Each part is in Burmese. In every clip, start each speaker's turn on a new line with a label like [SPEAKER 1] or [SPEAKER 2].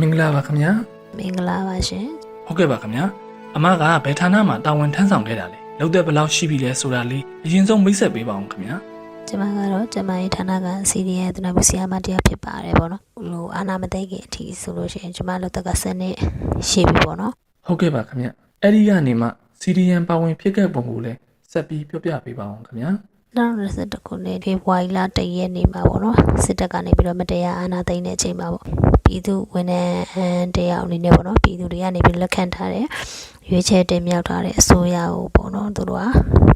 [SPEAKER 1] မင်္ဂလာပါခင်ဗျာ
[SPEAKER 2] မင်္ဂလာပါရှင်
[SPEAKER 1] ဟုတ်ကဲ့ပါခင်ဗျာအမကဘယ်ဌာနမှာတာဝန်ထမ်းဆောင်ခဲ့တာလဲလောက်တဲ့ဘယ်လောက်ရှိပြီလဲဆိုတာလေးအရင်ဆုံးမိတ်ဆက်ပေးပါအောင်ခင်ဗျာ
[SPEAKER 2] ကျွန်မကတော့ကျွန်မရဲ့ဌာနကစီဒီရဲ့သူနာမဆရာမတရားဖြစ်ပါတယ်ပေါ့နော်ဟိုအာနာမသိခင်အထိဆိုလို့ရှိရင်ကျွန်မလောက်ကစနစ်ရှိပြီပေါ့နော်
[SPEAKER 1] ဟုတ်ကဲ့ပါခင်ဗျာအဲ့ဒီကနေမှ CDN ပါဝင်ဖြစ်ခဲ့ပုံကိုလည်းဆက်ပြီးပြောပြပေးပါအောင်ခင်ဗျာ
[SPEAKER 2] 2021ခုနှစ်ဖေဖော်ဝါရီလတရက်နေ့မှာပေါ့နော်စစ်တပ်ကနေပြီးတော့မတရားအာဏာသိမ်းတဲ့အချိန်မှာပေါ့ ပြည်သူဝန်ထမ်းတရားအနေနဲ့ပေါ့နော်ပြည်သူတွေကနေပြီးလက်ခံထားတဲ့ရွေးချယ်တင်မြှောက်ထားတဲ့အစိုးရကိုပေါ့နော်သူတို့က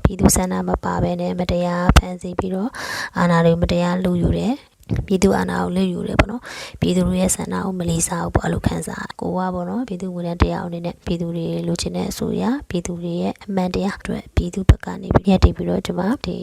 [SPEAKER 2] ပြည်သူစန္ဒမပါဘဲနဲ့မတရားဖန်ဆီးပြီးတော့အာဏာတွေမတရားလူယူတယ် ပြည်သူအာဏာကိုလူယူတယ်ပေါ့နော်ပြည်သူတွေရဲ့ဆန္ဒကိုမလီစားဘူးပေါ့အဲ့လိုခံစားကိုကပေါ့နော်ပြည်သူဝန်ထမ်းတရားအနေနဲ့ပြည်သူတွေလူချင်တဲ့အစိုးရပြည်သူတွေရဲ့အမှန်တရားအတွက်ပြည်သူဘက်ကနေပြီးရက်တည်ပြီးတော့ကျွန်မဒီ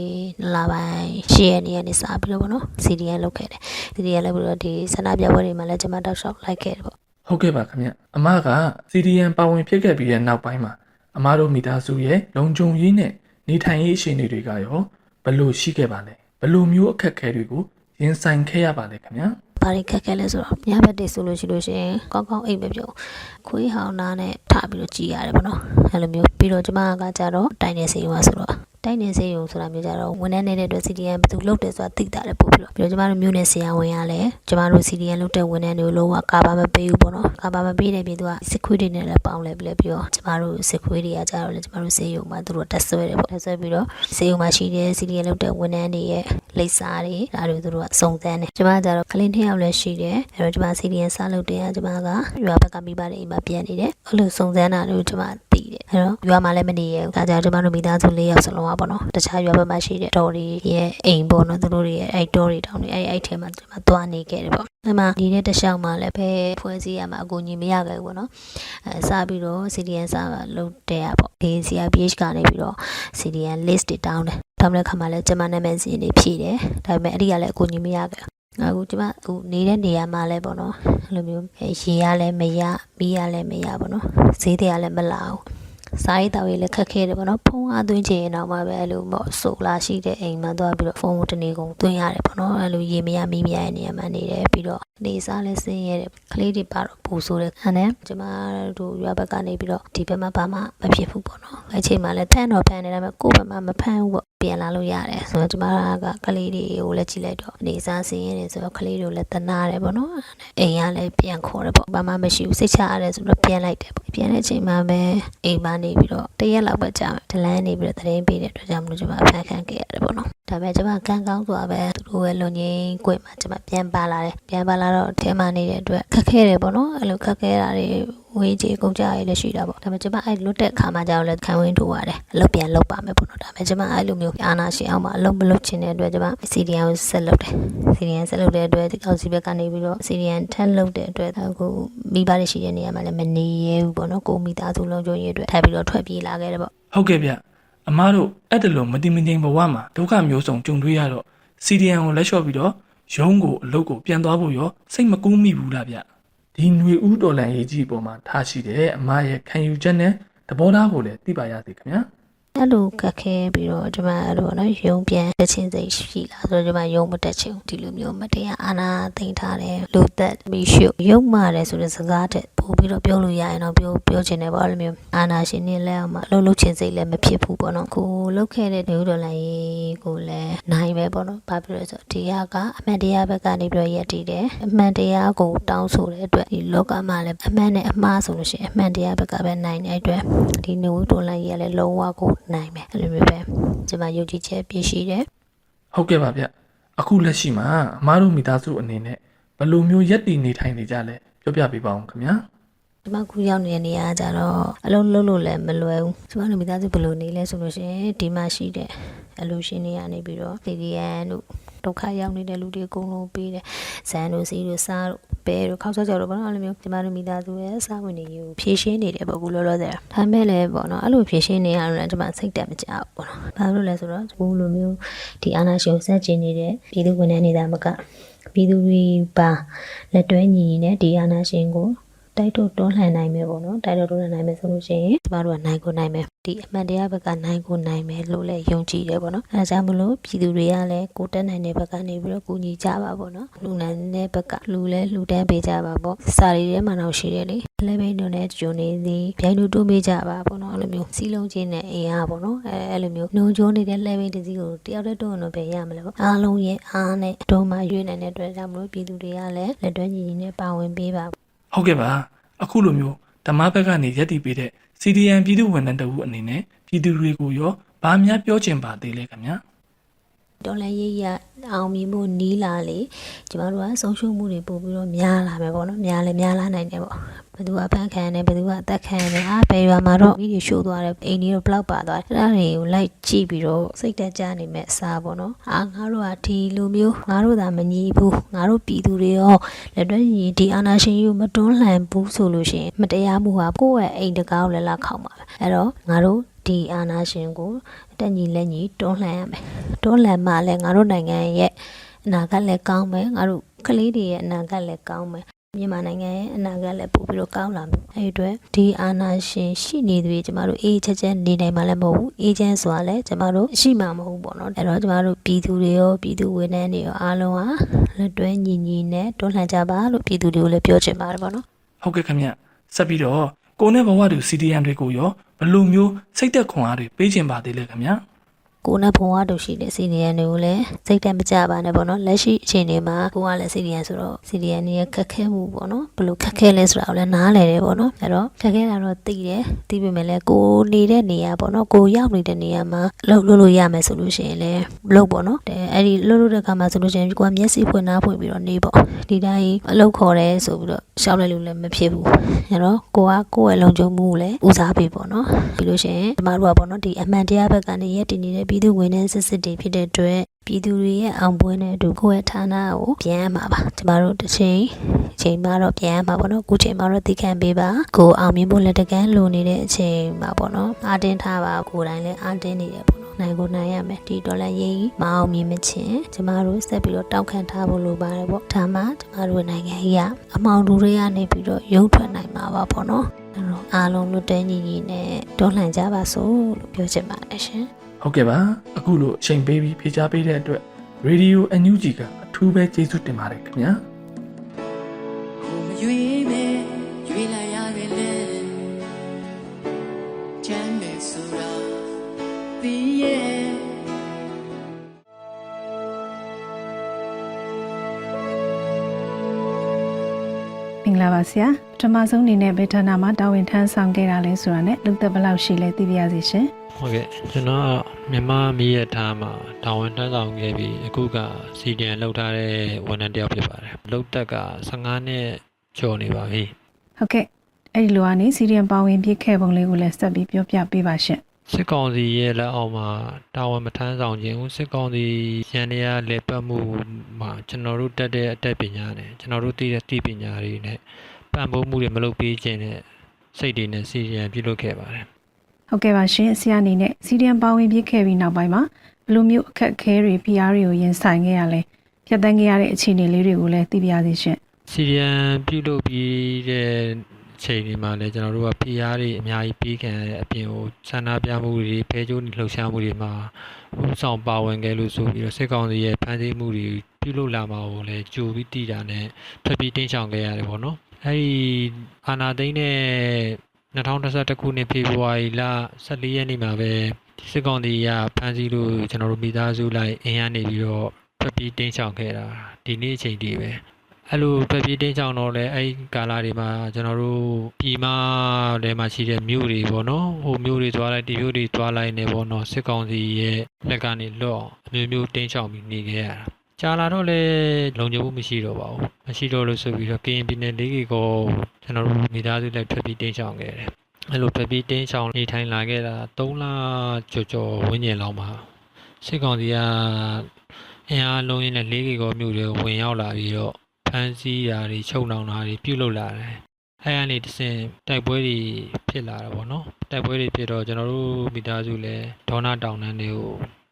[SPEAKER 2] လပိုင်းရှေ့ရက်နေ့ကနေစပြီးတော့ပေါ့နော် CDN လုပ်ခဲ့တယ် CDN လုပ်ပြီးတော့ဒီဆန္ဒပြပွဲတွေမှာလည်းကျွန်မတောက်လျှောက်လိုက်ခဲ့တယ်ပေါ့
[SPEAKER 1] ဟုတ်ကဲ့ပါခင်ဗျာအမက CDN ပါဝင်ဖြစ်ခဲ့ပြီးတဲ့နောက်ပိုင်းမှာအမတို့မိသားစုရဲ့လုံခြုံရေးနဲ့နေထိုင်ရေးအခြေအနေတွေကရောဘယ်လိုရှိခဲ့ပါလဲဘယ်လိုမျိုးအခက်အခဲတွေကို ရင်ဆိုင်ခဲ့ရပါလဲခင်ဗျာ
[SPEAKER 2] ဘာတွေခက်ခဲလဲဆိုတော့ညဘက်တွေဆိုလို့ရှိလို့ရှိရင်ကောင်းကောင်းအိပ်မပြုံခွေးဟောင်းနာနဲ့ထပြီးတော့ကြည်ရတယ်ပေါ့နော်အဲ့လိုမျိုးပြီးတော့ကျမကကြတော့တိုင်နေစီရွာဆိုတော့ တိုင်နေစီရုံဆိုတာမျိုးကြတော့ဝန်ထမ်းနေတဲ့အတွက် CDN ဘယ်သူလုပ်တယ်ဆိုတာသိတာလည်းပို့ပြီးတော့ပြီးတော့ကျမတို့မျိုးနယ်ဆရာဝန်ရလဲကျမတို့ CDN လုပ်တဲ့ဝန်ထမ်းတွေကိုလုံးဝကာပါမပေးဘူးပေါ့နော်ကာပါမပေးတဲ့ပြည်သူကစစ်ခွေးတွေနဲ့လည်းပေါင်းလဲပြီးလဲပြီးတော့ကျမတို့စစ်ခွေးတွေကကြတော့လေကျမတို့စေယုံမှာသူတို့တက်ဆွဲတယ်ပေါ့တက်ဆွဲပြီးတော့စေယုံမှာရှိတဲ့ CDN လုပ်တဲ့ဝန်ထမ်းတွေရဲ့လိပ်စာတွေဒါတွေသူတို့ကစုံစမ်းတယ်ကျမကကြတော့ကလင်းထယောက်လည်းရှိတယ်အဲ့တော့ကျမ CDN စလုပ်တဲ့ကကျမကရွာဘက်ကမိဘတွေအိမ်မှာပြန်နေတယ်အဲ့လိုစုံစမ်းတာတွေကိုကျမ သိတယ်အဲ့တော့ရွာမှာလည်းမနေရဘူးဒါကြောင့်ကျမတို့မိသားစု၄ယောက်စလုံးကပေါ့နော်တခြားရွာဘက်မှာရှိတဲ့တော်တွေရဲ့အိမ်ပေါ့နော်သူတို့တွေရဲ့အဲ့တော်တွေတောင်းတွေအဲ့အဲ့ထဲမှာကျမသွားနေခဲ့တယ်ပေါ့အဲ့မှာဒီတဲ့တခြားမှာလည်းပဲဖွဲ့စည်းရမှာအကူအညီမရခဲ့ဘူးပေါ့နော်အဲစပြီးတော့ CDN စလုပ်တဲ့อ่ะပေါ့ဒီ CRPH ကနေပြီးတော့ CDN list တွေတောင်းတယ်တောင်းတဲ့ခါမှာလည်းကျမနာမည်စီနေဖြည့်တယ်ဒါပေမဲ့အဲ့ဒီကလည်းအကူအညီမရခဲ့ အခုကျမအခုနေတဲ့နေရာမှာလဲပေါ့နော်အဲ့လိုမျိုးရေရလည်းမရမီးရလည်းမရပေါ့နော်ဈေးတွေကလည်းမလာဘူးစားရေးတောက်ရေးလည်းခက်ခဲတယ်ပေါ့နော်ဖုန်းအားသွင်းချင်ရင်တော့မှပဲအဲ့လိုပေါ့ဆိုလာရှိတဲ့အိမ်မှာသွားပြီးတော့ဖုန်းကိုတနေကုန်သွင်းရတယ်ပေါ့နော်အဲ့လိုရေမရမီးမရတဲ့နေရာမှာနေတယ်ပြီးတော့နေစားလည်းဆင်းရဲတယ်ကလေးတွေပါတော့ပူဆိုးတယ်အဲ့နဲ့ကျမတို့ရွာဘက်ကနေပြီးတော့ဒီဘက်မှာဘာမှမဖြစ်ဘူးပေါ့နော်အဲ့ချိန်မှာလည်းဖမ်းတော့ဖမ်းနေတယ်ဒါပေမဲ့ကိုယ့်ဘက်မှာမဖမ်းဘူးပေါ့ပြန်လာလို့ရတယ်ဆိုတော့ကျမကကလေးတွေကိုလည်းကြည့်လိုက်တော့နေစားဆင်းရဲတယ်ဆိုတော့ကလေးတွေကိုလည်းတနာတယ်ပေါ့နော်အိမ်ကလည်းပြန်ခေါ်တယ်ပေါ့ဘာမှမရှိဘူးစိတ်ချရတယ်ဆိုတော့ပြန်လိုက်တယ်ပေါ့ပြန်တဲ့အချိန်မှာပဲအိမ်မနေပြီးတော့တရက်လောက်ပဲကြာမယ်ဒလန်းနေပြီးတော့သတင်းပေးတဲ့အတွက်ကြောင့်မလို့ကျမဖန်ခံခဲ့ရတယ်ပေါ့နော်ဒါပေမဲ့ကျမကန်းကောင်းစွာပဲသူတို့ရဲ့လုံငင်းကွက်မှာကျမပြန်ပါလာတယ်ပြန်ပါလာတော့ထဲမှာနေတဲ့အတွက်ခက်ခဲတယ်ပေါ့နော်အဲ့လိုခက်ခဲတာတွေ ဝေးကြီးကုန်ကြရလည်းရှိတာပေါ့ဒါပေမဲ့ကျမအဲ့လွတ်တဲ့ခါမှကြောက်လဲခံဝင်းထိုးရတယ်အလုပ်ပြန်လုပ်ပါမယ်ပေါ့နော်ဒါပေမဲ့ကျမအဲ့လိုမျိုးအာနာရှင်အောင်မအလုပ်မလုပ်ချင်တဲ့အတွက်ကျမ CDN ကိုဆက်လုပ်တယ် CDN ဆက်လုပ်တဲ့အတွက်ဒီကောက်စီဘက်ကနေပြီးတော့ CDN ထပ်လုပ်တဲ့အတွက်အခုမိဘတွေရှိတဲ့နေရာမှာလည်းမနေရဘူးပေါ့နော်ကိုမိသားစုလုံးကျုံရေးအတွက်ထပ်ပြီးတော့ထွက်ပြေးလာခဲ့တယ်ပေါ့
[SPEAKER 1] ဟုတ်ကဲ့ဗျအမားတို့အဲ့တလို့မတိမငိမ်ဘဝမှာဒုက္ခမျိုးစုံကြုံတွေ့ရတော့ CDN ကိုလက်လျှော့ပြီးတော့ရုံးကိုအလုပ်ကိုပြန်သွားဖို့ရောစိတ်မကူးမိဘူးလားဗျ ဒီຫນွေဦးတော်လန်ရေးကြီးအပေါ်မှာထားရှိတဲ့အမားရဲ့ခံယူချက်နဲ့သဘောထားကိုလည်းသိပါရစေခင်ဗျာ
[SPEAKER 2] အဲ့လိုကတ်ခဲပြီးတော့ကျမအဲ့လိုနော်ယုံပြန်တက်ချင်းစိတ်ရှိလာဆိုတော့ကျမယုံမတက်ချင်ဘူးဒီလိုမျိုးမတရားအာနာသိမ့်ထားတယ်လူသက်ပြီးရှုယုံမာတယ်ဆိုတဲ့စကားတဲ့ပို့ပြီးတော့ပြောလို့ရရင်တော့ပြောပြောချင်တယ်ပေါ့အဲ့လိုမျိုးအာနာရှင်နေလဲအောင်မအလုပ်လုပ်ချင်စိတ်လည်းမဖြစ်ဘူးပေါ့နော်ကိုလုပ်ခဲ့တဲ့ဒေဝဒေါ်လာရေးကိုလည်းနိုင်ပဲပေါ့နော်ဘာဖြစ်လို့လဲဆိုတော့ဒီဟာကအမှန်တရားဘက်ကနေပြီးတော့ရက်တည်တယ်အမှန်တရားကိုတောင်းဆိုတဲ့အတွက်ဒီလောကမှာလည်းအမှန်နဲ့အမှားဆိုလို့ရှိရင်အမှန်တရားဘက်ကပဲနိုင်တဲ့အတွက်ဒီနေဦးဒေါ်လာရေးကလည်းလုံးဝကိုနိုင်မယ်အဲ့လိုမျိုးပဲကျွန်မယုံကြည်ချက်ပြည့်ရှိတယ်
[SPEAKER 1] ဟုတ်ကဲ့ပါဗျအခုလက်ရှိမှာအမားတို့မိသားစုအနေနဲ့ဘယ်လိုမျိုးရက်တည်နေထိုင်နေကြလဲပြောပြပေးပါအောင်ခင်ဗျာ
[SPEAKER 2] ဒီမှာခုရောက်နေတဲ့နေရာကကြတော့အလုံးလုံးလို့လည်းမလွယ်ဘူးကျွန်တော်တို့မိသားစုဘယ်လိုနေလဲဆိုလို့ရှိရင်ဒီမှာရှိတဲ့အလူရှင်တွေကနေပြီးတော့ CDN တို့ ဒုက္ခရောက်နေတဲ့လူတွေအကုန်လုံးပေးတယ်ဇန်တို့စီတို့စားတို့ပဲတို့ခောက်ချက်ကြော်တို့ပေါ့နော်အဲ့လိုမျိုးဒီမှာတို့မိသားစုရဲ့စားဝင်နေယူဖြည့်ရှင်းနေတယ်ပေါ့အခုလောလောဆယ်ဒါမဲ့လည်းပေါ့နော်အဲ့လိုဖြည့်ရှင်းနေရတော့လည်းဒီမှာစိတ်တက်မကြဘူးပေါ့နော်ဘာလို့လဲဆိုတော့အခုလိုမျိုးဒီအာနာရှင်ကိုဆက်ကျင်နေတဲ့ပြည်သူဝန်ထမ်းနေတာမကပြည်သူတွေပါလက်တွဲညီနေတဲ့ဒီအာနာရှင်ကို တိုက်ထုတ်တွန်းလှန်နိုင်မယ်ပေါ့နော်တိုက်ထုတ်တွန်းလှန်နိုင်မယ်ဆိုလို့ရှိရင်ကျမတို့ကနိုင်ကိုနိုင်မယ်ဒီအမှန်တရားဘက်ကနိုင်ကိုနိုင်မယ်လို့လည်းယုံကြည်တယ်ပေါ့နော်အဲဒါကြောင့်မလို့ပြည်သူတွေကလည်းကိုတက်နိုင်တဲ့ဘက်ကနေပြီးတော့ကူညီကြပါပေါ့နော်လူနိုင်တဲ့ဘက်ကလူလဲလူတန်းပေးကြပါပေါ့စာရီထဲမှာတော့ရှိတယ်လေလဲဘိန်းတို့နဲ့ဂျွန်နေသည်ပြိုင်တို့တိုးပေးကြပါပေါ့နော်အဲ့လိုမျိုးစီးလုံးချင်းနဲ့အင်အားပေါ့နော်အဲအဲ့လိုမျိုးနှုံချိုးနေတဲ့လဲဘိန်းတစ်စီးကိုတယောက်တည်းတွန်းတော့ပဲရမလဲပေါ့အားလုံးရဲ့အားနဲ့တော့မှရွေးနိုင်တဲ့အတွက်ကြောင့်မလို့ပြည်သူတွေကလည်းလက်တွဲညီညီနဲ့ပါဝင်ပေးပါ
[SPEAKER 1] ဟုတ်ကဲ့ပါအခုလိုမျိုးဓမ္မဘက်ကနေရက်တည်ပေးတဲ့ CDN ပြည်သူဝန်ထမ်းတအုပ်အနေနဲ့ပြည်သူတွေကိုရောဗာများပြောချင်ပါသေးလဲခင်ဗျာ
[SPEAKER 2] တော်လည်းရိပ်ရအောင်မြင်ဖို့နီးလာလေကျမတို့ကဆုံးရှုံးမှုတွေပို့ပြီးတော့များလာမယ်ပေါ့နော်များလည်းများလာနိုင်တယ်ပေါ့ဘယ်သူကဖန်ခံတယ်ဘယ်သူကအသက်ခံတယ်အားဘယ်ရွာမှာတော့မိတွေရှိုးသွားတယ်အိမ်ကြီးတော့ဘလောက်ပါသွားတယ်အဲ့ဒါတွေကိုလိုက်ကြည့်ပြီးတော့စိတ်တက်ကြနေမဲ့အစားပေါ့နော်အာငါတို့ကဒီလိုမျိုးငါတို့သာမညီဘူးငါတို့ပြည်သူတွေရောလက်တွဲညီဒီအာနာရှင်ကြီးကိုမတွန်းလှန်ဘူးဆိုလို့ရှိရင်မတရားမှုဟာကိုယ့်ရဲ့အိမ်တကားကိုလည်းလာခောက်ပါပဲအဲ့တော့ငါတို့ ဒီအာနာရှင်ကိုတက်ညီလက်ညီတွန်းလှန်ရမယ်တွန်းလှန်မှလည်းငါတို့နိုင်ငံရဲ့အနာဂတ်လည်းကောင်းမယ်ငါတို့ကလေးတွေရဲ့အနာဂတ်လည်းကောင်းမယ်မြန်မာနိုင်ငံရဲ့အနာဂတ်လည်းပို့ပြီးတော့ကောင်းလာမယ်အဲဒီအတွက်ဒီအာနာရှင်ရှိနေသူတွေကျမတို့အေးချက်ချက်နေနိုင်မှလည်းမဟုတ်ဘူးအေးချမ်းစွာလည်းကျမတို့ရှိမှမဟုတ်ဘူးပေါ့နော်အဲတော့ကျမတို့ပြည်သူတွေရောပြည်သူဝန်ထမ်းတွေရောအားလုံးဟာလက်တွဲညီညီနဲ့တွန်းလှန်ကြပါလို့ပြည်သူတွေကိုလည်းပြောချင်ပါတယ်ပေါ့နော်
[SPEAKER 1] ဟုတ်ကဲ့ခင်ဗျဆက်ပြီးတော့ ကိုနဲ့ဘဝတူ CDN တွေကိုရောဘယ်လိုမျိုးစိတ်သက်ခွန်အားတွေပေးချင်ပါသေးလဲခင်ဗျာ
[SPEAKER 2] ကိုနဲ့ဘုံဝတို့ရှိတဲ့စီနီယန်တွေကိုလည်းစိတ်တက်မကြပါနဲ့ပေါ့နော်လက်ရှိအခြေအနေမှာကိုကလည်းစီနီယန်ဆိုတော့စီနီယန်ရဲ့ခက်ခဲမှုပေါ့နော်ဘယ်လိုခက်ခဲလဲဆိုတာကိုလည်းနားလည်တယ်ပေါ့နော်အဲ့တော့ခက်ခဲတာတော့သိတယ်သိပေမဲ့လည်းကိုနေတဲ့နေရာပေါ့နော်ကိုရောက်နေတဲ့နေရာမှာလှုပ်လို့လို့ရမယ်ဆိုလို့ရှိရင်လည်းလှုပ်ပေါ့နော်တဲ့အဲ့ဒီလှုပ်လို့တဲ့ခါမှာဆိုလို့ရှိရင်ကိုကမျက်စိဖွင့်နားဖွင့်ပြီးတော့နေပေါ့ဒီတိုင်းအလုပ်ခေါ်တယ်ဆိုပြီးတော့ရှောက်လိုက်လို့လည်းမဖြစ်ဘူးအဲ့တော့ကိုကကိုယ့်ရဲ့လုံခြုံမှုကိုလည်းဦးစားပေးပေါ့နော်ပြီးလို့ရှိရင်ကျမတို့ကပေါ့နော်ဒီအမှန်တရားဘက်ကနေရက်တည်နေတဲ့ပြည်သူဝင်တဲ့စစ်စစ်တွေဖြစ်တဲ့အတွက်ပြည်သူတွေရဲ့အောင်ပွဲနဲ့အတူကိုယ့်ရဲ့ဌာနကိုပြန်ရမှာပါကျမတို့တစ်ချိန်အချိန်မှတော့ပြန်ရမှာပေါ့နော်အခုချိန်မှတော့သိခံပေးပါကိုအောင်မြင်ဖို့လက်တကမ်းလိုနေတဲ့အချိန်မှာပေါ့နော်အားတင်းထားပါကိုယ်တိုင်လည်းအားတင်းနေတယ်ပေါ့နော်နိုင်ကိုနိုင်ရမယ်ဒီဒေါ်လာရေးမအောင်မြင်မချင်းကျမတို့ဆက်ပြီးတော့တောက်ခံထားဖို့လိုပါတယ်ပေါ့ဒါမှကျမတို့နိုင်ငံကြီးကအမောင်တူတွေကနေပြီးတော့ရုပ်ထွက်နိုင်မှာပါပေါ့နော်အဲ့တော့အားလုံးလွတ်တဲညီညီနဲ့တွန်းလှန်ကြပါစို့လို့ပြောချင်ပါတယ်ရှင်
[SPEAKER 1] ဟုတ်ကဲ့ပါအခုလိုအချိန်ပေးပြီးဖြေချပေးတဲ့အတွက် Radio NUG ကအထူးပဲကျေးဇူးတင်ပါတယ်ခင်ဗျာ
[SPEAKER 3] ကိုမရွေးပဲရွေးလိုက်ရတယ်လေချမ်းတယ်ဆိုတာသိရဲ့
[SPEAKER 4] မင်္ဂလာပါဆရာပထမဆုံးအနေနဲ့ဘယ်ဌာနမှာတာဝန်ထမ်းဆောင်ခဲ့တာလဲဆိုတာနဲ့လူသက်ဘယ်လောက်ရှိလဲသိပါရစေရှင်
[SPEAKER 5] ဟုတ်ကဲ့ကျွန်တော်ကမြန်မာမီးရထားမှာတာဝန်ထမ်းဆောင်ခဲ့ပြီးအခုကစီဒီအန်လောက်ထားတဲ့ဝန်ထမ်းတစ်ယောက်ဖြစ်ပါတယ်လောက်တက်က15နှစ်ကျော်နေပါပြီ
[SPEAKER 4] ဟုတ်ကဲ့အဲ့ဒီလိုကနေစီရီယံပါဝင်ပြည့်ခဲ့ပုံလေးကိုလည်းဆက်ပြီးပြောပြပေးပါရှင်
[SPEAKER 5] စစ်ကောင်စီရဲ့လက်အောက်မှာတာဝန်မထမ်းဆောင်ခြင်းဦးစစ်ကောင်စီရန်ရလက်ပတ်မှုမှာကျွန်တော်တို့တက်တဲ့အတက်ပညာနဲ့ကျွန်တော်တို့သိတဲ့သိပညာတွေနဲ့ပံ့ပိုးမှုတွေမလုပ်ပေးခြင်းနဲ့စိတ်တွေနဲ့စီဒီအန်ပြုလုပ်ခဲ့ပါတယ်
[SPEAKER 4] ဟုတ်ကဲ့ပါရှင်ဆရာအနေနဲ့စီရီယံပါဝင်ပြည့်ခဲ့ပြီးနောက်ပိုင်းမှာဘယ်လိုမျိုးအခက်အခဲတွေ PR တွေကိုရင်ဆိုင်ခဲ့ရလဲဖြတ်သန်းခဲ့ရတဲ့အခြေအနေလေးတွေကိုလည်းသိပါရစေရှင်
[SPEAKER 5] စီရီယံပြုလုပ်ပြီးတဲ့ချိန်တွေမှာလည်းကျွန်တော်တို့က PR တွေအများကြီးပေးခံရတဲ့အပြင်ကိုဆန္ဒပြမှုတွေဖဲကျိုးလှုပ်ရှားမှုတွေမှာဥဆောင်ပါဝင်ခဲ့လို့ဆိုပြီးတော့စစ်ကောင်စီရဲ့ဖမ်းဆီးမှုတွေပြုလုပ်လာမှာကိုလည်းကြိုပြီးတည်တာနဲ့ဖျက်ပြီးတင်းချောင်ခဲ့ရတယ်ပေါ့နော်အဲဒီအာနာသိန်းနဲ့ 2021ခုနှစ်ဖေဖော်ဝါရီလ14ရက်နေ့မှာပဲစစ်ကောင်စီကဖမ်းဆီးလို့ကျွန်တော်တို့မိသားစုလိုက်အင်အားနေပြီးတော့ဖျက်ပြီးတင်းချောင်ခဲ့တာဒီနေ့အချိန်တည်းပဲအဲ့လိုဖက်ပြေးတင်းချောင်းတော့လဲအဲ့ဒီကာလာတွေမှာကျွန်တော်တို့ပြည်မထဲမှာရှိတဲ့မြို့တွေပေါ့နော်ဟိုမြို့တွေသွားလိုက်ဒီမြို့တွေသွားလိုက်နေပေါ့နော်စစ်ကောင်စီရဲ့လက်ကနေလွတ်အောင်အမျိုးမျိုးတင်းချောင်းပြီးနေခဲ့ရတာ ကြာလာတော့လဲလုံခြုံမှုမရှိတော့ပါဘူးမရှိတော့လို့ဆိုပြီးတော့ကရင်ပြည်နယ်လေးကကိုကျွန်တော်တို့မိသားစုလိုက်ထွက်ပြီးတင်းချောင်းခဲ့တယ်အဲ့လိုထွက်ပြီးတင်းချောင်းနေထိုင်လာခဲ့တာ3လကျော်ကျော်ဝန်းကျင်လောက်မှာစစ်ကောင်စီကအင်အားလုံးရင်းနဲ့လေးကကိုမြို့တွေကိုဝင်ရောက်လာပြီးတော့ဖမ်းဆီးတာတွေချုပ်နှောင်တာတွေပြုလုပ်လာတယ်။အဲကနေတစ်ဆင့်တိုက်ပွဲတွေဖြစ်လာတာပေါ့နော်။တိုက်ပွဲတွေဖြစ်တော့ကျွန်တော်တို့မိသားစုလည်းဒေါနာတောင်တန်းတွေကို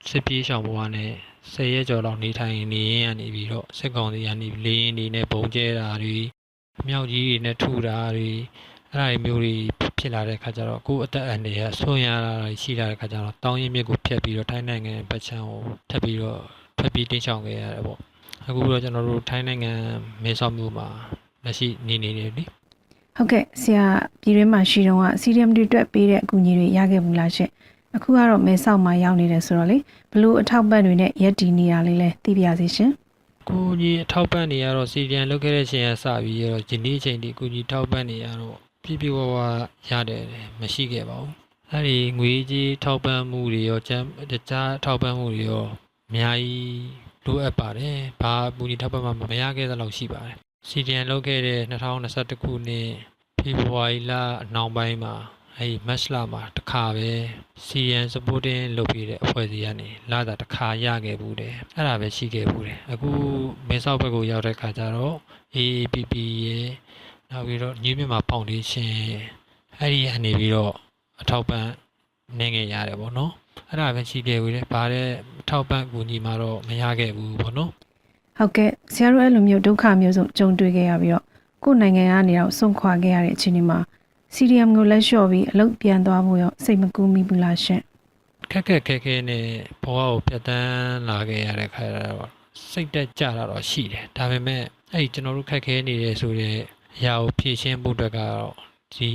[SPEAKER 5] စစ်ပြေးရှောင်ဘဝနဲ့ ဆယ်ရက်ကျော်လောက်နေထိုင်နေရင်းကနေပြီးတော့စစ်ကောင်စီကနေလေရင်နေနဲ့ပုံကျဲတာတွေအမြောက်ကြီးတွေနဲ့ထူတာတွေအဲ့ဒါတွေမျိုးတွေဖြစ်လာတဲ့ခါကျတော့ကိုယ့်အသက်အန္တရာယ်ဆွမ်းရတာတွေရှိလာတဲ့ခါကျတော့တောင်းရင်မြစ်ကိုဖျက်ပြီးတော့ထိုင်းနိုင်ငံပတ်ချမ်းကိုထပ်ပြီးတော့ဖျက်ပြီးတင်းချောင်ခဲ့ရတယ်ပေါ့အခုတော့ကျွန်တော်တို့ထိုင်းနိုင်ငံမဲဆောက်မြို့မှာလက်ရှိနေနေတယ်လေ
[SPEAKER 4] ဟုတ်ကဲ့ဆရာပြည်တွင်းမှာရှိတော့က CDM တွေအတွက်ပေးတဲ့အကူအညီတွေရခဲ့ဘူးလားရှင် အခုကတော့မဲဆောက်မှာရောက်နေတယ်ဆိုတော့လေဘလို့အထောက်ပံ့တွေနဲ့ရက်တည်နေတာလေးလဲသိပြရစီရှင်
[SPEAKER 5] ကိုကြီးအထောက်ပံ့နေရတော့စီဒီအန်လုပ်ခဲ့တဲ့ချိန်ကစပြီးရတော့ဒီနေ့ချိန်ဒီကိုကြီးထောက်ပံ့နေရတော့ပြည့်ပြည့်ဝဝရတယ်မရှိခဲ့ပါဘူးအဲ့ဒီငွေကြီးထောက်ပံ့မှုတွေရောကျန်းတခြားထောက်ပံ့မှုတွေရောအများကြီးလိုအပ်ပါတယ်ဘာပူကြီးထောက်ပံ့မှမရခဲ့သလောက်ရှိပါတယ်စီဒီအန်လုပ်ခဲ့တဲ့2021ခုနှစ်ဖေဖော်ဝါရီလအနောက်ပိုင်းမှာ အဲ့ဒီမတ်လမှာတစ်ခါပဲ CN supporting လုပ်ပြီးတဲ့အဖွဲ့အစည်းကနေလာတာတစ်ခါရခဲ့ဘူးတယ်အဲ့ဒါပဲရှိခဲ့ဘူးတယ်အခုမင်းဆောက်ဘက်ကိုရောက်တဲ့ခါကျတော့ AAPP ရဲ့နောက်ပြီးတော့ New Myanmar Foundation အဲ့ဒီအနေပြီးတော့အထောက်ပံ့နေငယ်ရတယ်ပေါ့နော်အဲ့ဒါပဲရှိခဲ့ဘူးတယ်ဘာတဲ့အထောက်ပံ့ကူညီမှတော့မရခဲ့ဘူးပေါ့နော်
[SPEAKER 4] ဟုတ်ကဲ့ဆရာတို့အဲ့လိုမျိုးဒုက္ခမျိုးစုံကြုံတွေ့ခဲ့ရပြီးတော့ကိုယ့်နိုင်ငံကနေတော့ဆုံးခွာခဲ့ရတဲ့အချိန် ဒီမှာ CDM ကိုလက်လျှော့ပြီးအလုပ်ပြန်သွားဖို့ရောစိတ်မကူးမိဘူးလားရှင်
[SPEAKER 5] ခက်ခက်ခဲခဲနဲ့ဘဝကိုဖြတ်တန်းလာခဲ့ရတဲ့ခါကျတော့စိတ်တက်ကြတာတော့ရှိတယ်ဒါပေမဲ့အဲ့ဒီကျွန်တော်တို့ခက်ခဲနေတယ်ဆိုတဲ့အရာကိုဖြည့်ရှင်းဖို့အတွက်ကတော့ဒီ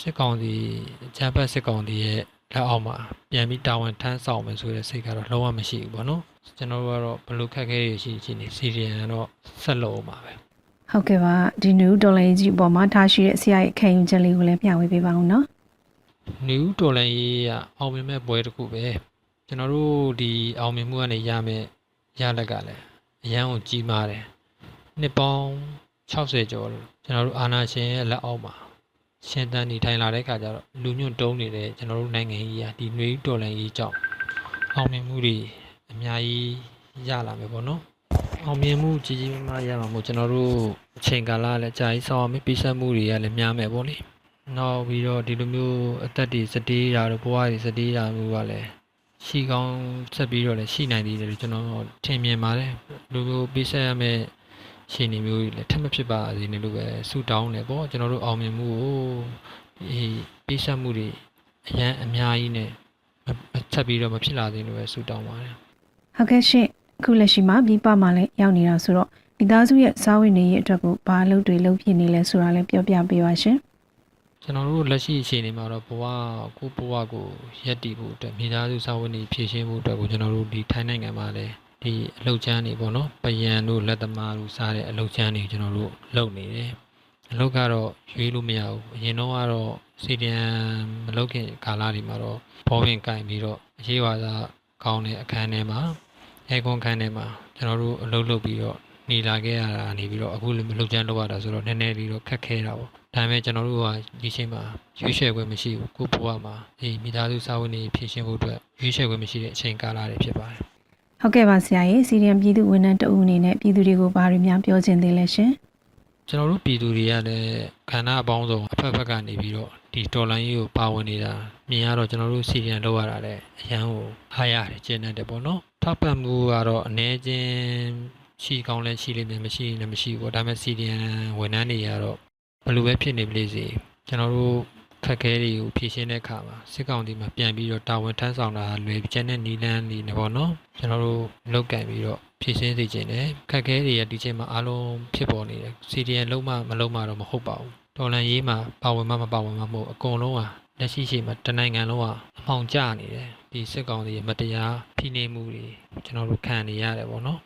[SPEAKER 5] စစ်ကောင်စီဂျမ်ဘတ်စစ်ကောင်စီရဲ့လက်အောက်မှာပြန်ပြီးတာဝန်ထမ်းဆောင်မယ်ဆိုတဲ့စိတ်ကတော့လုံးဝမရှိဘူးပေါ့နော်ကျွန်တော်တို့ကတော့ဘယ်လိုခက်ခဲရရှိရှိနေစီရီယန်ကတော့ဆက်လို့မှာပဲ
[SPEAKER 4] ဟုတ်ကဲ့ပါဒီနူးဒေါ်လာကြီးအပေါ်မှာထားရှိတဲ့ဆရာရဲ့ခံယူချက်လေးကိုလည်းမျှဝေပေးပါဦးနော်
[SPEAKER 5] နယူးဒေါ်လာရေးကအောင်မြင်မဲ့ပွဲတစ်ခုပဲကျွန်တော်တို့ဒီအောင်မြင်မှုကနေရမယ်ရလက်ကလည်းအရန်ကိုကြီးမားတယ်နှစ်ပေါင်း60ကျော်ကျွန်တော်တို့အာနာရှင်ရဲ့လက်အောက်မှာရှင်သန်နေထိုင်လာတဲ့ခါကျတော့လူညွန့်တုံးနေတဲ့ကျွန်တော်တို့နိုင်ငံကြီးကဒီနယူးဒေါ်လာရေးကြောင့်အောင်မြင်မှုတွေအများကြီးရလာမယ်ပေါ့နော် အောင်မြင်မှုကြီးကြီးမားမားရမှာမို့ကျွန်တော်တို့အချိန်ကာလလည်းကြာကြီးဆောင်အောင်ပြည့်စက်မှုတွေကလည်းများမယ်ပေါ့လေနောက်ပြီးတော့ဒီလိုမျိုးအသက်တွေစတေးတာတို့ဘဝတွေစတေးတာမျိုးကလည်းရှိကောင်းဆက်ပြီးတော့လည်းရှိနိုင်သေးတယ်လို့ကျွန်တော်ထင်မြင်ပါတယ်လူမျိုးပေးဆက်ရမယ့်ရှင်နေမျိုးတွေလည်းထပ်မဖြစ်ပါစေနဲ့လို့ပဲဆုတောင်းတယ်ပေါ့ကျွန်တော်တို့အောင်မြင်မှုကိုဒီပေးဆက်မှုတွေအရန်အများကြီးနဲ့မမချက်ပြီးတော့မဖြစ်လာသေးလို့ပဲဆုတောင်းပါတယ်
[SPEAKER 4] ဟုတ်ကဲ့ရှင် အခုလက်ရှိမှာပြည်ပမှာလည်းရောက်နေတာဆိုတော့မိသားစုရဲ့စားဝတ်နေရေးအတွက်ကိုဘာအလုပ်တွေလုပ်ဖြစ်နေလဲဆိုတာလည်းပြောပြပေးပါရှင်
[SPEAKER 5] ကျွန်တော်တို့လက်ရှိအခြေအနေမှာတော့ဘဝကိုဘဝကိုရက်တည်ဖို့အတွက်မိသားစုစာဝန်တွေဖြည့်ရှင်းဖို့အတွက်ကိုကျွန်တော်တို့ဒီထိုင်းနိုင်ငံမှာလည်းဒီအလုပ်ချမ်းတွေပေါ့နော်ပယံတို့လက်သမားတို့စားတဲ့အလုပ်ချမ်းတွေကျွန်တော်တို့လုပ်နေတယ်အလုပ်ကတော့ရွေးလို့မရဘူးအရင်တော့ကတော့စီဒီအမ်မလုပ်ခင်ကာလတွေမှာတော့ဘောဝင်ကင်ပြီးတော့အရေးဝါစာကောင်းတဲ့အခန်းထဲမှာ အဲကွန်ခန်းထဲမှာကျွန်တော်တို့အလုပ်လုပ်ပြီးတော့နေလာခဲ့ရတာနေပြီးတော့အခုလည်းမလုပ်ချမ်းလုပ်ရတာဆိုတော့နည်းနည်းလေးတော့ခက်ခဲတာပေါ့ဒါပေမဲ့ကျွန်တော်တို့ကဒီချိန်မှာရွေးချယ်ခွင့်မရှိဘူးကိုယ့်ဘဝမှာဒီမိသားစုစာဝန်တွေဖြည့်ရှင်းဖို့အတွက်ရွေးချယ်ခွင့်မရှိတဲ့အချိန်ကာလတွေဖြစ်ပါတယ်
[SPEAKER 4] ဟုတ်ကဲ့ပါဆရာကြီးစီရီယံပြည်သူဝန်ထမ်းတအုပ်အနေနဲ့ပြည်သူတွေကိုဘာတွေများပြောချင်သေးလဲရှင်
[SPEAKER 5] ကျွန်တော်တို့ပြည်သူတွေကလည်းခန္ဓာအပေါင်းစုံအဖက်ဖက်ကနေပြီးတော့ဒီတော်လိုင်းကြီးကိုပါဝင်နေတာမြင်ရတော့ကျွန်တော်တို့စီရီယံလောက်ရတာလည်းအရန်ကိုအားရတယ်ကျင်းတတ်တယ်ပေါ့နော် ထောက်ပံ့မှုကတော့အနေချင်းရှိကောင်းလဲရှိလိမ့်မယ်မရှိရင်လည်းမရှိဘူးပေါ့ဒါပေမဲ့စီရီယံဝန်ထမ်းတွေကတော့ဘယ်လိုပဲဖြစ်နေပလိစေကျွန်တော်တို့ခက်ခဲတွေကိုဖြည့်ရှင်းတဲ့အခါမှာစစ်ကောင်စီမှာပြန်ပြီးတော့တာဝန်ထမ်းဆောင်တာလွယ်ကျန်တဲ့နီလန်းနေနေပေါ့နော်ကျွန်တော်တို့လောက်ကင်ပြီးတော့ဖြည့်ရှင်းသိခြင်းတယ်ခက်ခဲတွေရဒီချိန်မှာအားလုံးဖြစ်ပေါ်နေတယ်စီဒီအန်လုံးမမလုံးမတော့မဟုတ်ပါဘူးတော်လန်ရေးမှာပါဝင်မှမပါဝင်မှမဟုတ်အကုန်လုံးဟာလက်ရှိရှိမှာတနိုင်ငံလုံးဟာအမှောင်ကျနေတယ် ဒီစစ်ကောင်စီရဲ့မတရားဖိနှိပ်မှုတွေကျွန်တော်တို့ခံနေရတယ်ပေါ့နော်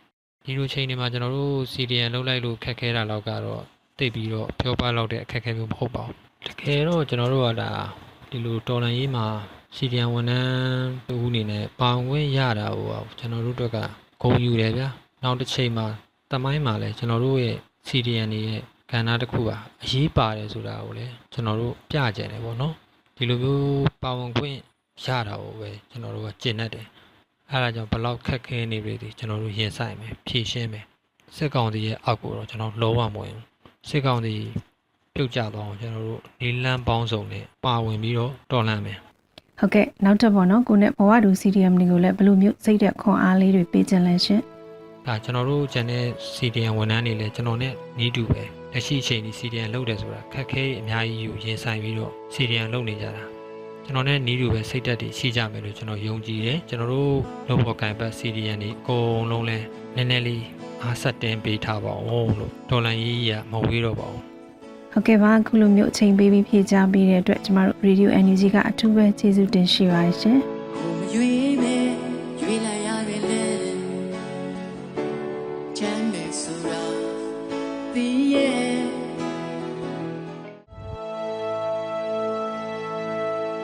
[SPEAKER 5] ဒီလိုချိန်တွေမှာကျွန်တော်တို့စီဒီအန်လုံးလိုက်လို့ခက်ခဲတာတော့ကတော့တိတ်ပြီးတော့ပြောပလောက်တဲ့အခက်အခဲမျိုးမဟုတ်ပါဘူးတကယ်တော့ကျွန်တော်တို့ကဒါဒီလိုတော်လန်ရေးမှာစီဒီယံဝန်ထမ်းတူအနေနဲ့ပါဝင်ရတာဟိုကကျွန်တော်တို့အတွက်ကဂုဏ်ယူတယ်ဗျာနောက်တစ်ချိန်မှာတမိုင်းမှာလည်းကျွန်တော်တို့ရဲ့စီဒီယံတွေရဲ့ကဏ္ဍတစ်ခုပါအရေးပါတယ်ဆိုတာကိုလည်းကျွန်တော်တို့ပြကြတယ်ပေါ့နော်ဒီလိုမျိုးပါဝင်ခွင့် ရတာကိုပဲကျွန်တော်တို့ကကျင့်တတ်တယ်အဲဒါကြောင့်ဘယ်လောက်ခက်ခဲနေပြီဒီကျွန်တော်တို့ရင်ဆိုင်မယ်ဖြည့်ရှင်းမယ်စစ်ကောင်စီရဲ့အောက်ကိုတော့ကျွန်တော်လုံးဝမဝင်ဘူးစစ်ကောင်စီပြုတ်ကျသွားအောင်ကျွန်တော်တို့ဒီလမ်းပေါင်းစုံနဲ့ပါဝင်ပြီးတော့တော်လှန်မယ်
[SPEAKER 4] ဟုတ်ကဲ့နောက်တစ်ပေါ့နော်ကိုနဲ့ဘဝတူ CDM တွေကိုလည်းဘယ်လိုမျိုးစိတ်သက်ခွန်အားလေးတွေပေးခြင်းလဲရှင်
[SPEAKER 5] ဒါဒါကျွန်တော်တို့ဂျန်တဲ့ CDN ဝန်ထမ်းတွေလည်းကျွန်တော်နဲ့နီးတူပဲလက်ရှိအချိန်ဒီ CDN လုပ်တယ်ဆိုတာခက်ခဲအများကြီးယူရင်ဆိုင်ပြီးတော့ CDN လုပ်နေကြတာ ကျွန်တော်နဲ့နီးတူပဲစိတ်သက်တွေရှိကြမယ်လို့ကျွန်တော်ယုံကြည်တယ်ကျွန်တော်တို့လုပ်ဖို့ကံပတ် CDN တွေအကုန်လုံးလဲနည်းနည်းလေးအားဆက်တင်ပေးထားပါအောင်လို့ဒေါ်လာရေးကြီးကမဝေးတော့ပါဘူး
[SPEAKER 4] ဟုတ်ကဲ့ပါအခုလိုမျိုးအချိန်ပေးပြီးဖြည့်ချပေးတဲ့အတွက်ကျမတို့ Radio NUG ကအထူးပဲကျေးဇူးတင်ရှိပါတယ်ရှင်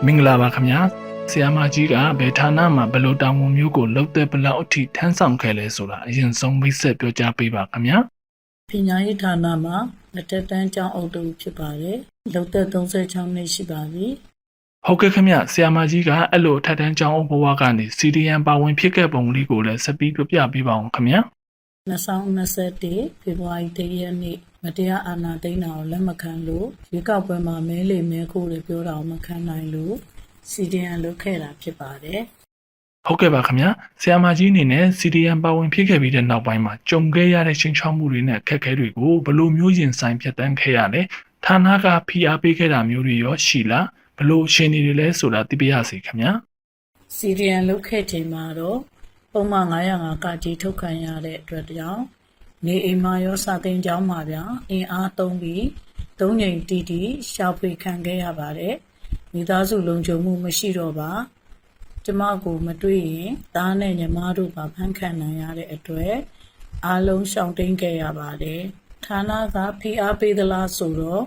[SPEAKER 1] မင်္ဂလာပါခင်ဗျာဆရာမကြီးကဘယ်ဌာနမှာဘယ်လိုတာဝန်မျိုးကိုလုပ်တဲ့ဘလောက်အထိထမ်းဆောင်ခဲ့လဲဆိုတာအရင်ဆုံးမိတ်ဆက်ပြောကြားပေးပါခင်ဗျာ
[SPEAKER 6] ပညာရေးဌာနမှာလက်ထက်တန်းကျောင်းအုပ်တူဖြစ်ပါတယ်။လုံသက်36နှစ်ရှိပါပြီ
[SPEAKER 1] ဟုတ်ကဲ့ခင်ဗျဆရာမကြီးကအဲ့လိုအထက်တန်းကျောင်းအုပ်ဘဝကနေ CDN ပါဝင်ဖြစ်ခဲ့ပုံလေးကိုလည်းဆက်ပြီးပြောပြပေးပါအောင်ခင်ဗျာ။
[SPEAKER 6] 2021ဖေဖော်ဝါရီလရက်နေ့ မတရားအာဏာသိမ်းတာကိုလက်မခံလို့ရွေးကောက်ပွဲမှာမဲလေမဲခိုးတွေပြောတာကိုမခံနိုင်လို့ CDN လုပ်ခဲ့တာဖြစ်ပါတယ်။
[SPEAKER 1] ဟုတ်ကဲ့ပါခင်ဗျာဆရာမကြီးအနေနဲ့ CDN ပါဝင်ဖြစ်ခဲ့ပြီးတဲ့နောက်ပိုင်းမှာကြုံခဲ့ရတဲ့ချင်းချောက်မှုတွေနဲ့အခက်အခဲတွေကိုဘယ်လိုမျိုးရင်ဆိုင်ဖြတ်တန်းခဲ့ရလဲဌာနကဖိအားပေးခဲ့တာမျိုးတွေရောရှိလားဘယ်လိုအခြေအနေတွေလဲဆိုတာသိပြရစီခင်ဗျာ
[SPEAKER 6] CDN လုတ်ခဲ့ချိန်မှာတော့ပုံမှန်905ကကြီးထုတ်ခံရတဲ့အတွက်ကြောင့် နေအိမ်မှာရောစာသင်ကျောင်းမှာဗျာအင်အားသုံးပြီးသုံးချိန်တီးတီးရှောက်ဖွေခံခဲ့ရပါတယ်မိသားစုလုံခြုံမှုမရှိတော့ပါကျမကိုမတွေ့ရင်သားနဲ့ညီမတို့ပါဖန်ခံနိုင်ရတဲ့အတွက်အားလုံးရှောင်တိန်ခဲ့ရပါတယ်ဌာနကဖိအားပေးသလားဆိုတော့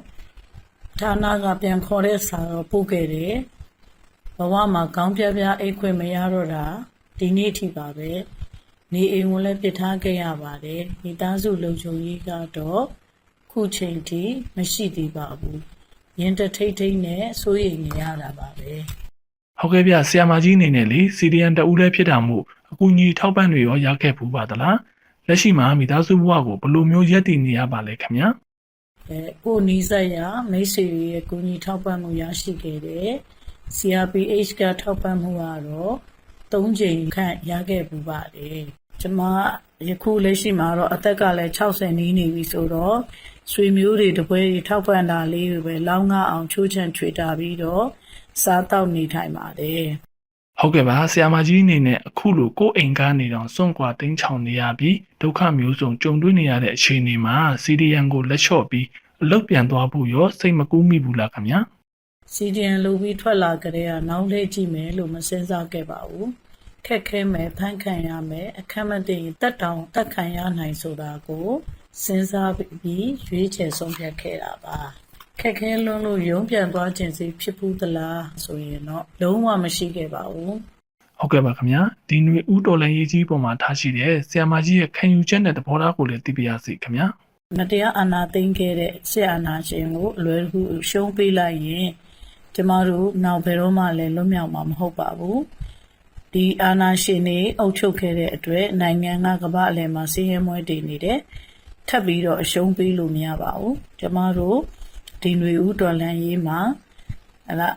[SPEAKER 6] ဌာနကပြန်ခေါ်တဲ့စာတော့ပို့ခဲ့တယ်ဘဝမှာကောင်းပြပြအိတ်ခွင့်မရတော့တာဒီနေ့ထိပါပဲ နေအိမ်ကိုလည်းပြစ်ထားခဲ့ရပါတယ်မိသားစုလုံခြုံရေးကတော့ခုချိန်ထိမရှိသေးပါဘူးရင်တထိတ်ထိတ်နဲ့စိုးရိမ်နေရတာပါပဲ
[SPEAKER 1] ဟုတ်ကဲ့ဗျဆရာမကြီးအနေနဲ့လေ CDN တဦးလည်းဖြစ်တာမို့အကူအညီထောက်ပံ့တွေရောရခဲ့ဘူးပါသလားလက်ရှိမှာမိသားစုဘဝကိုဘယ်လိုမျိုးရည်တည်နေရပါလဲခင်ဗျာ
[SPEAKER 6] အဲကိုနီးစက်ရမိတ်ဆွေတွေရဲ့ကူညီထောက်ပံ့မှုရရှိခဲ့တယ် CRPH ကထောက်ပံ့မှုကတော့၃ချိန်ခန့်ရခဲ့ပူပါတယ် ကျမယခုလက်ရှိမှာတော့အသက်ကလည်း60နီးနေပြီဆိုတော့ဆွေမျိုးတွေတပွဲတွေထောက်ပံ့တာလေးတွေပဲလောင်းငါအောင်ချိုးချံချွေတာပြီးတော့စားတောက်နေထိုင်ပါတယ်
[SPEAKER 1] ဟုတ်ကဲ့ပါဆရာမကြီးအနေနဲ့အခုလိုကိုယ့်အိမ်ကနေတော့စွန့်ကွာတင်းချောင်နေရပြီးဒုက္ခမျိုးစုံကြုံတွေ့နေရတဲ့အခြေအနေမှာ CDN ကိုလက်လျှော့ပြီးအလုပ်ပြန်သွားဖို့ရောစိတ်မကူးမိဘူးလားခင်ဗျာ
[SPEAKER 6] CDN လုပ်ပြီးထွက်လာကြတဲ့ကနောက်လေးကြည့်မယ်လို့မစင်စားခဲ့ပါဘူး ခက်ခဲမယ်ဖန်ခံရမယ်အခက်မတည်တက်တောင်တက်ခံရနိုင်ဆိုတာကိုစဉ်းစားပြီးရွေးချယ်ဆုံးဖြတ်ခဲ့တာပါခက်ခဲလွန်းလို့ရုံးပြန်သွားခြင်းစီဖြစ်ဘူးသလားဆိုရင်တော့လုံးဝမရှိခဲ့ပါဘူး
[SPEAKER 1] ဟုတ်ကဲ့ပါခင်ဗျာဒီຫນွေဦးတော်လန်ရေးကြီးပေါ်မှာထားရှိတဲ့ဆရာမကြီးရဲ့ခံယူချက်နဲ့သဘောထားကိုလည်းသိပြရစီခင်ဗျာ
[SPEAKER 6] မတရားအာဏာသိမ်းခဲ့တဲ့ဆရာအာဏာရှင်ကိုအလွယ်တကူရှုံးပေးလိုက်ရင်ကျမတို့နောက်ဘယ်တော့မှလည်းလွတ်မြောက်မှာမဟုတ်ပါဘူး ဒီအာဏာရှင်တွေအုပ်ချုပ်ခဲ့တဲ့အတွက်နိုင်ငံကကမ္ဘာအလယ်မှာစီးရဲမွဲတည်နေတယ်ထပ်ပြီးတော့အရှုံးပေးလို့မရပါဘူးကျမတို့ဒီຫນွေဦးတော်လန်ရေးမှာဟလာ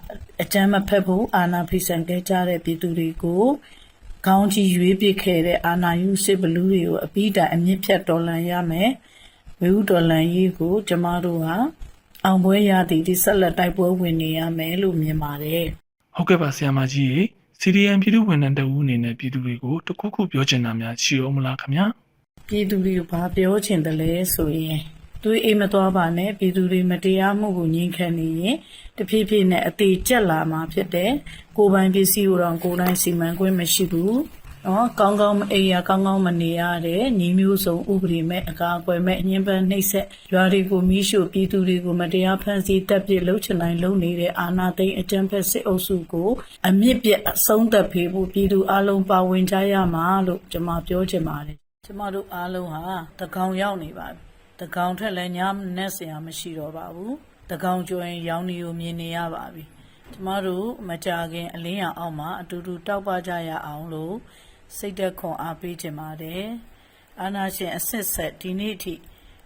[SPEAKER 6] အကြမ်းမဖက်ဖို့အာဏာဖိစံခဲ့ကြတဲ့ပြည်သူတွေကိုကောင်းကြီးရွေးပစ်ခဲ့တဲ့အာဏာယူစစ်ဘလူးတွေကိုအပိတိုင်အမြင့်ဖြတ်တော်လှန်ရမယ်ဝေဦးတော်လှန်ရေးကို ကျမတို့ဟာအောင်ပွဲရသည်ဒီဆက်လက်တိုက်ပွဲဝင်နေရမယ်လို့မြင်ပါတယ်
[SPEAKER 1] ဟုတ်ကဲ့ပါဆရာမကြီး ရေ CDN ပြည်သူဝန်ထမ်းတဦးအနေနဲ့ပြည်သူတွေကိုတခုခုပြောချင်တာများရှိအောင်မလားခင်ဗျာ
[SPEAKER 6] ပြည်သူတွေကိုဘာပြောချင်တယ်လဲဆိုရင်တွေးအိမ်မသွားပါနဲ့ပြည်သူတွေမတရားမှုကိုငြင်းခံနေရင်တဖြည်းဖြည်းနဲ့အသေးကျက်လာမှာဖြစ်တယ်ကိုယ်ပိုင်ပစ္စည်းကိုတော့ကိုယ်တိုင်စီမံခွင့်မရှိဘူး နော်ကောင်းကောင်းမအိမ်ရကောင်းကောင်းမနေရတဲ့ညီမျိုးစုံဥပဒေမဲ့အကာအကွယ်မဲ့အငင်းပန်းနှိပ်စက်ရွာတွေကိုမိရှို့ပြည်သူတွေကိုမတရားဖန်ဆီးတပ်ပစ်လှုပ်ချနိုင်လုံနေတဲ့အာဏာသိမ်းအကြမ်းဖက်စစ်အုပ်စုကိုအမြင့်ပြတ်အဆုံးသတ်ဖေဖို့ပြည်သူအလုံးပါဝင်ကြရမှာလို့ကျွန်မပြောချင်ပါတယ်ကျမတို့အားလုံးဟာတကောင်ရောက်နေပါပြီ။တကောင်ထက်လည်းညနဲ့ဆရာမရှိတော့ပါဘူး။တကောင်ကျွရင်ရောင်နေကိုမြင်နေရပါပြီ။ကျမတို့မကြခင်အလင်းရောင်အောက်မှာအတူတူတောက်ပကြရအောင်လို့ စိတ်သက်ခွန်အားပေးခြင်းပါတယ်။အာနာရှင်အစ်စ်ဆက်ဒီနေ့ထိ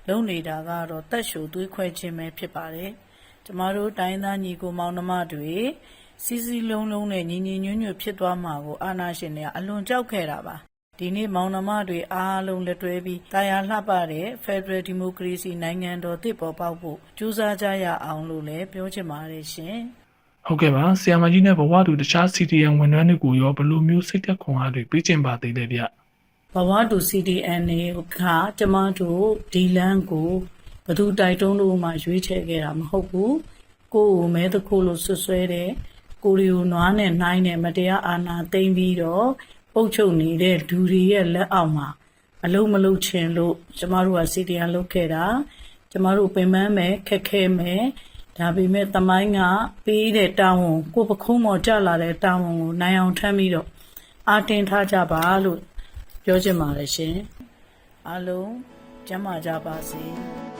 [SPEAKER 6] လုံနေတာကတော့တက်ရှူသွေးခွဲခြင်းပဲဖြစ်ပါတယ်။ကျမတို့တိုင်းသားညီကိုမောင်နှမတွေစီစီလုံးလုံးနဲ့ညီညီညွတ်ညွတ်ဖြစ်သွားမှာကိုအာနာရှင်တွေကအလွန်ကြောက်ခဲ့တာပါဒီနေ့မောင်နှမတွေအားလုံးလက်တွဲပြီးတာယာလှပတဲ့ Federal Democracy နိုင်ငံတော်တစ်ပေါ်ပေါက်ဖို့ကြိုးစားကြရအောင်လို့လည်းပြောချင်ပါတယ်ရှင်
[SPEAKER 1] ဟုတ်ကဲ့ပါဆရာမကြီးနဲ့ဘဝတူတခြား CDN ဝန်ထမ်းတွေကိုရောဘယ်လိုမျိုးစိတ်သက်ခွန်အားတွေပေးကျင်ပါသေးလဲဗျ
[SPEAKER 6] ဘဝတူ CDN ကကျမတို့ဒီလန်းကိုဘသူတိုက်တွန်းလို့မှရွေးချယ်ခဲ့တာမဟုတ်ဘူးကိုယ်ကိုမဲတခုလို့ဆွဆွဲတဲ့ကိုရီကိုနွားနဲ့နှိုင်းနဲ့မတရားအာဏာသိမ်းပြီးတော့ပုတ်ချုပ်နေတဲ့ဒူတွေရဲ့လက်အောက်မှာအလုံးမလုံးချင်လို့ကျမတို့က CDN လုပ်ခဲ့တာကျမတို့ပင်ပန်းမယ်ခက်ခဲမယ် ဒါပေမဲ့တမိုင်းကပေးတဲ့တာဝန်ကိုယ်ပခုံးပေါ်ကြလာတဲ့တာဝန်ကိုနိုင်အောင်ထမ်းပြီးတော့အာတင်ထားကြပါလို့ပြောချင်ပါတယ်ရှင်အားလုံးကျမ်းမာကြပါစေ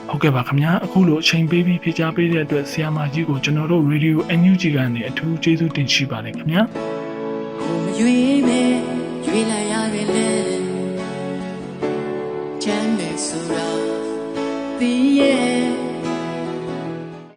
[SPEAKER 1] ဟုတ်ကဲ့ပါခင်ဗျာအခုလိုအချိန်ပေးပြီးဖြေကြားပေးတဲ့အတွက်ဆရာမကြီးကိုကျွန်တော်တို့ Radio NUG ကနေအထူးကျေးဇူးတင်ရှိပါတယ်ခင်ဗျာ
[SPEAKER 3] ကိုမရွေးမဲရွေးလိုက်ရတယ်လေချမ်းမယ်ဆိုတာသိရဲ့